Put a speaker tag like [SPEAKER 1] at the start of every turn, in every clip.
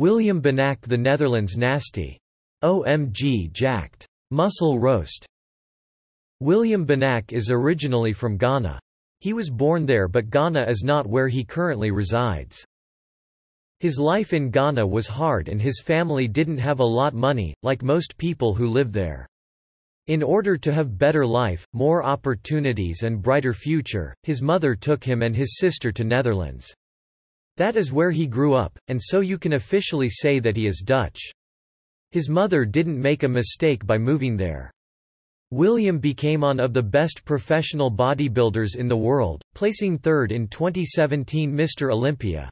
[SPEAKER 1] William Bonac The Netherlands Nasty. OMG Jacked. Muscle Roast. William Bonac is originally from Ghana. He was born there but Ghana is not where he currently resides. His life in Ghana was hard and his family didn't have a lot money, like most people who live there. In order to have better life, more opportunities and brighter future, his mother took him and his sister to Netherlands. That is where he grew up, and so you can officially say that he is Dutch. His mother didn't make a mistake by moving there. William became one of the best professional bodybuilders in the world, placing third in 2017 Mr. Olympia.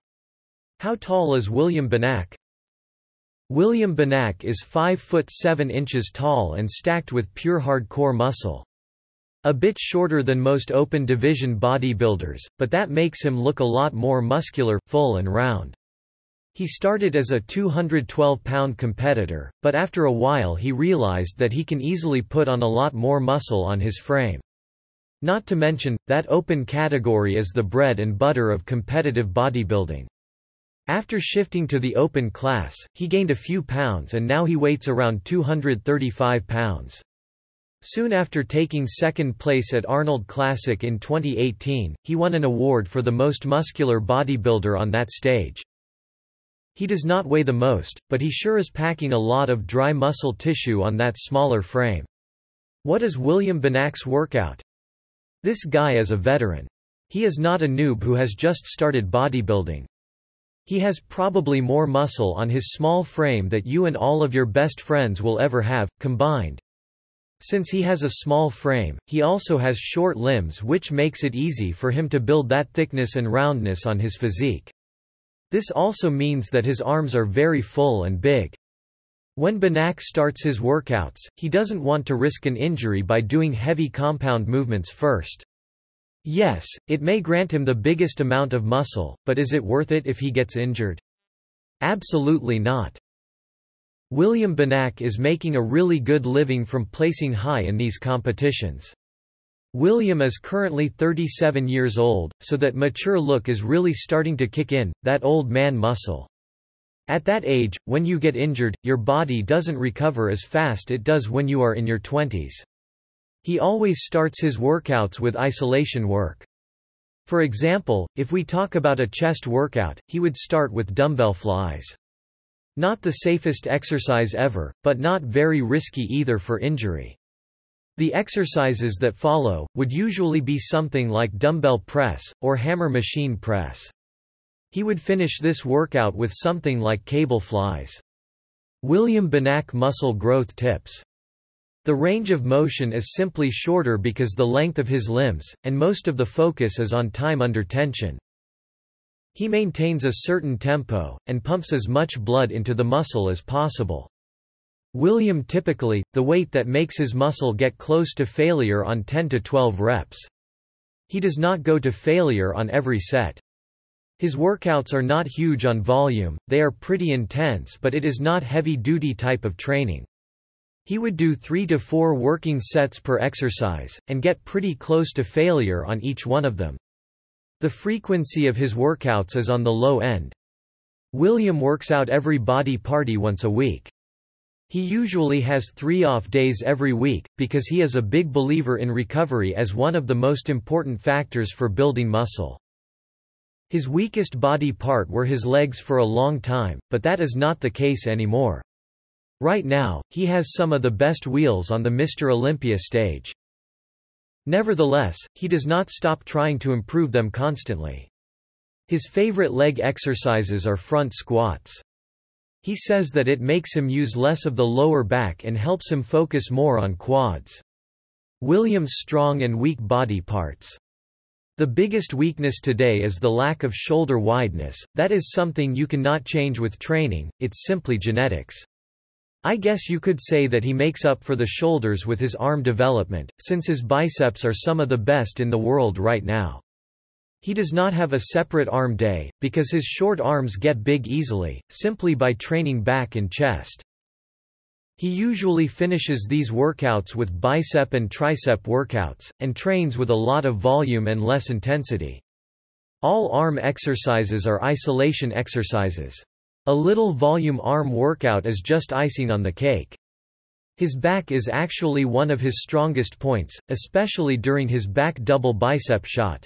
[SPEAKER 1] How tall is William Bonac? William Bonac is 5 foot 7 inches tall and stacked with pure hardcore muscle. A bit shorter than most open division bodybuilders, but that makes him look a lot more muscular, full and round. He started as a 212-pound competitor, but after a while he realized that he can easily put on a lot more muscle on his frame. Not to mention, that open category is the bread and butter of competitive bodybuilding. After shifting to the open class, he gained a few pounds and now he weights around 235 pounds. Soon after taking second place at Arnold Classic in 2018, he won an award for the most muscular bodybuilder on that stage. He does not weigh the most, but he sure is packing a lot of dry muscle tissue on that smaller frame. What is William Bonac's workout? This guy is a veteran. He is not a noob who has just started bodybuilding. He has probably more muscle on his small frame that you and all of your best friends will ever have, combined. Since he has a small frame, he also has short limbs which makes it easy for him to build that thickness and roundness on his physique. This also means that his arms are very full and big. When Bonac starts his workouts, he doesn't want to risk an injury by doing heavy compound movements first. Yes, it may grant him the biggest amount of muscle, but is it worth it if he gets injured? Absolutely not. William Bonac is making a really good living from placing high in these competitions. William is currently 37 years old, so that mature look is really starting to kick in, that old man muscle. At that age, when you get injured, your body doesn't recover as fast it does when you are in your 20s. He always starts his workouts with isolation work. For example, if we talk about a chest workout, he would start with dumbbell flies. Not the safest exercise ever, but not very risky either for injury. The exercises that follow, would usually be something like dumbbell press, or hammer machine press. He would finish this workout with something like cable flies. William Bonac Muscle Growth Tips the range of motion is simply shorter because the length of his limbs, and most of the focus is on time under tension. He maintains a certain tempo, and pumps as much blood into the muscle as possible. William typically, the weight that makes his muscle get close to failure on 10 to 12 reps. He does not go to failure on every set. His workouts are not huge on volume, they are pretty intense but it is not heavy-duty type of training. He would do three to four working sets per exercise, and get pretty close to failure on each one of them. The frequency of his workouts is on the low end. William works out every body party once a week. He usually has three off days every week, because he is a big believer in recovery as one of the most important factors for building muscle. His weakest body part were his legs for a long time, but that is not the case anymore. Right now, he has some of the best wheels on the Mr. Olympia stage. Nevertheless, he does not stop trying to improve them constantly. His favorite leg exercises are front squats. He says that it makes him use less of the lower back and helps him focus more on quads. William's strong and weak body parts. The biggest weakness today is the lack of shoulder wideness, that is something you cannot change with training, it's simply genetics. I guess you could say that he makes up for the shoulders with his arm development, since his biceps are some of the best in the world right now. He does not have a separate arm day, because his short arms get big easily, simply by training back and chest. He usually finishes these workouts with bicep and tricep workouts, and trains with a lot of volume and less intensity. All arm exercises are isolation exercises. A little volume arm workout is just icing on the cake. His back is actually one of his strongest points, especially during his back double bicep shot.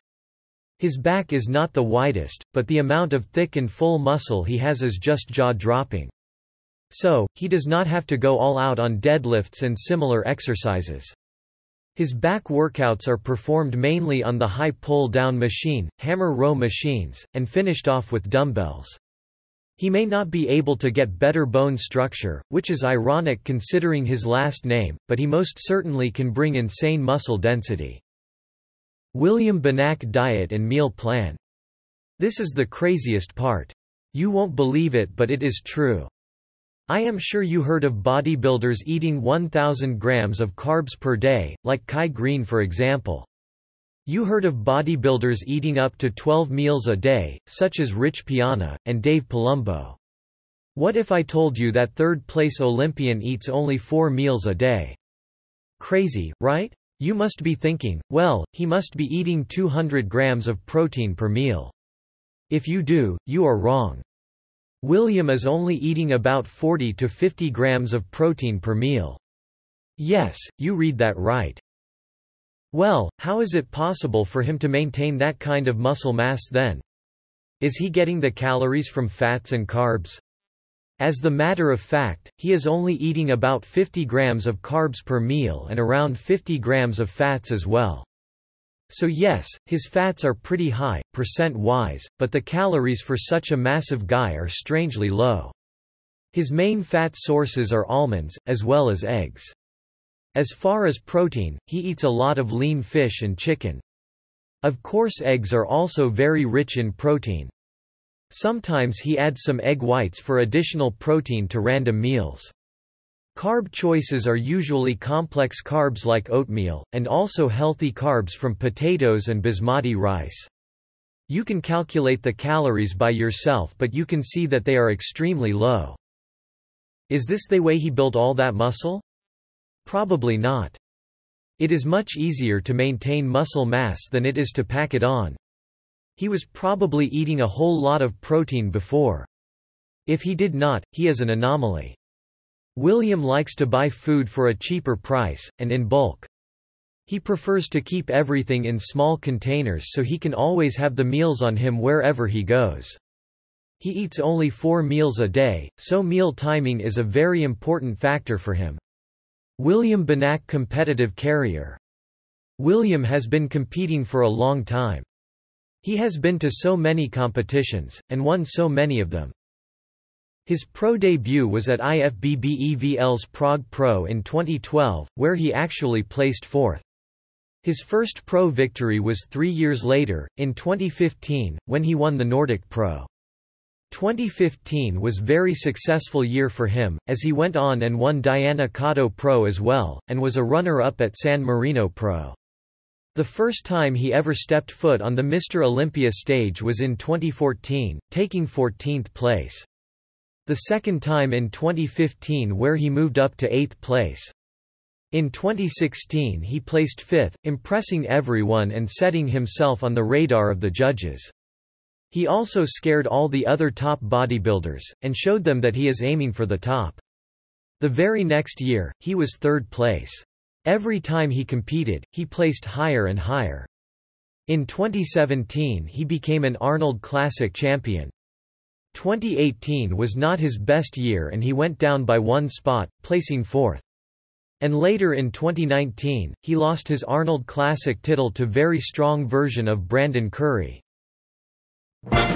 [SPEAKER 1] His back is not the widest, but the amount of thick and full muscle he has is just jaw-dropping. So, he does not have to go all out on deadlifts and similar exercises. His back workouts are performed mainly on the high pull-down machine, hammer row machines, and finished off with dumbbells. He may not be able to get better bone structure, which is ironic considering his last name, but he most certainly can bring insane muscle density. William Bonac diet and meal plan. This is the craziest part. You won't believe it but it is true. I am sure you heard of bodybuilders eating 1000 grams of carbs per day, like Kai Greene for example. You heard of bodybuilders eating up to 12 meals a day, such as Rich Piana, and Dave Palumbo. What if I told you that third-place Olympian eats only four meals a day? Crazy, right? You must be thinking, well, he must be eating 200 grams of protein per meal. If you do, you are wrong. William is only eating about 40 to 50 grams of protein per meal. Yes, you read that right. Well, how is it possible for him to maintain that kind of muscle mass then? Is he getting the calories from fats and carbs? As the matter of fact, he is only eating about 50 grams of carbs per meal and around 50 grams of fats as well. So yes, his fats are pretty high, percent-wise, but the calories for such a massive guy are strangely low. His main fat sources are almonds, as well as eggs. As far as protein, he eats a lot of lean fish and chicken. Of course eggs are also very rich in protein. Sometimes he adds some egg whites for additional protein to random meals. Carb choices are usually complex carbs like oatmeal, and also healthy carbs from potatoes and basmati rice. You can calculate the calories by yourself but you can see that they are extremely low. Is this the way he built all that muscle? Probably not. It is much easier to maintain muscle mass than it is to pack it on. He was probably eating a whole lot of protein before. If he did not, he is an anomaly. William likes to buy food for a cheaper price, and in bulk. He prefers to keep everything in small containers so he can always have the meals on him wherever he goes. He eats only four meals a day, so meal timing is a very important factor for him. William Bonac Competitive Carrier William has been competing for a long time. He has been to so many competitions, and won so many of them. His pro debut was at IFBB Prague Pro in 2012, where he actually placed fourth. His first pro victory was three years later, in 2015, when he won the Nordic Pro. 2015 was very successful year for him, as he went on and won Diana Cotto Pro as well, and was a runner-up at San Marino Pro. The first time he ever stepped foot on the Mr. Olympia stage was in 2014, taking 14th place. The second time in 2015 where he moved up to 8th place. In 2016 he placed 5th, impressing everyone and setting himself on the radar of the judges. He also scared all the other top bodybuilders, and showed them that he is aiming for the top. The very next year, he was third place. Every time he competed, he placed higher and higher. In 2017 he became an Arnold Classic champion. 2018 was not his best year and he went down by one spot, placing fourth. And later in 2019, he lost his Arnold Classic title to very strong version of Brandon Curry you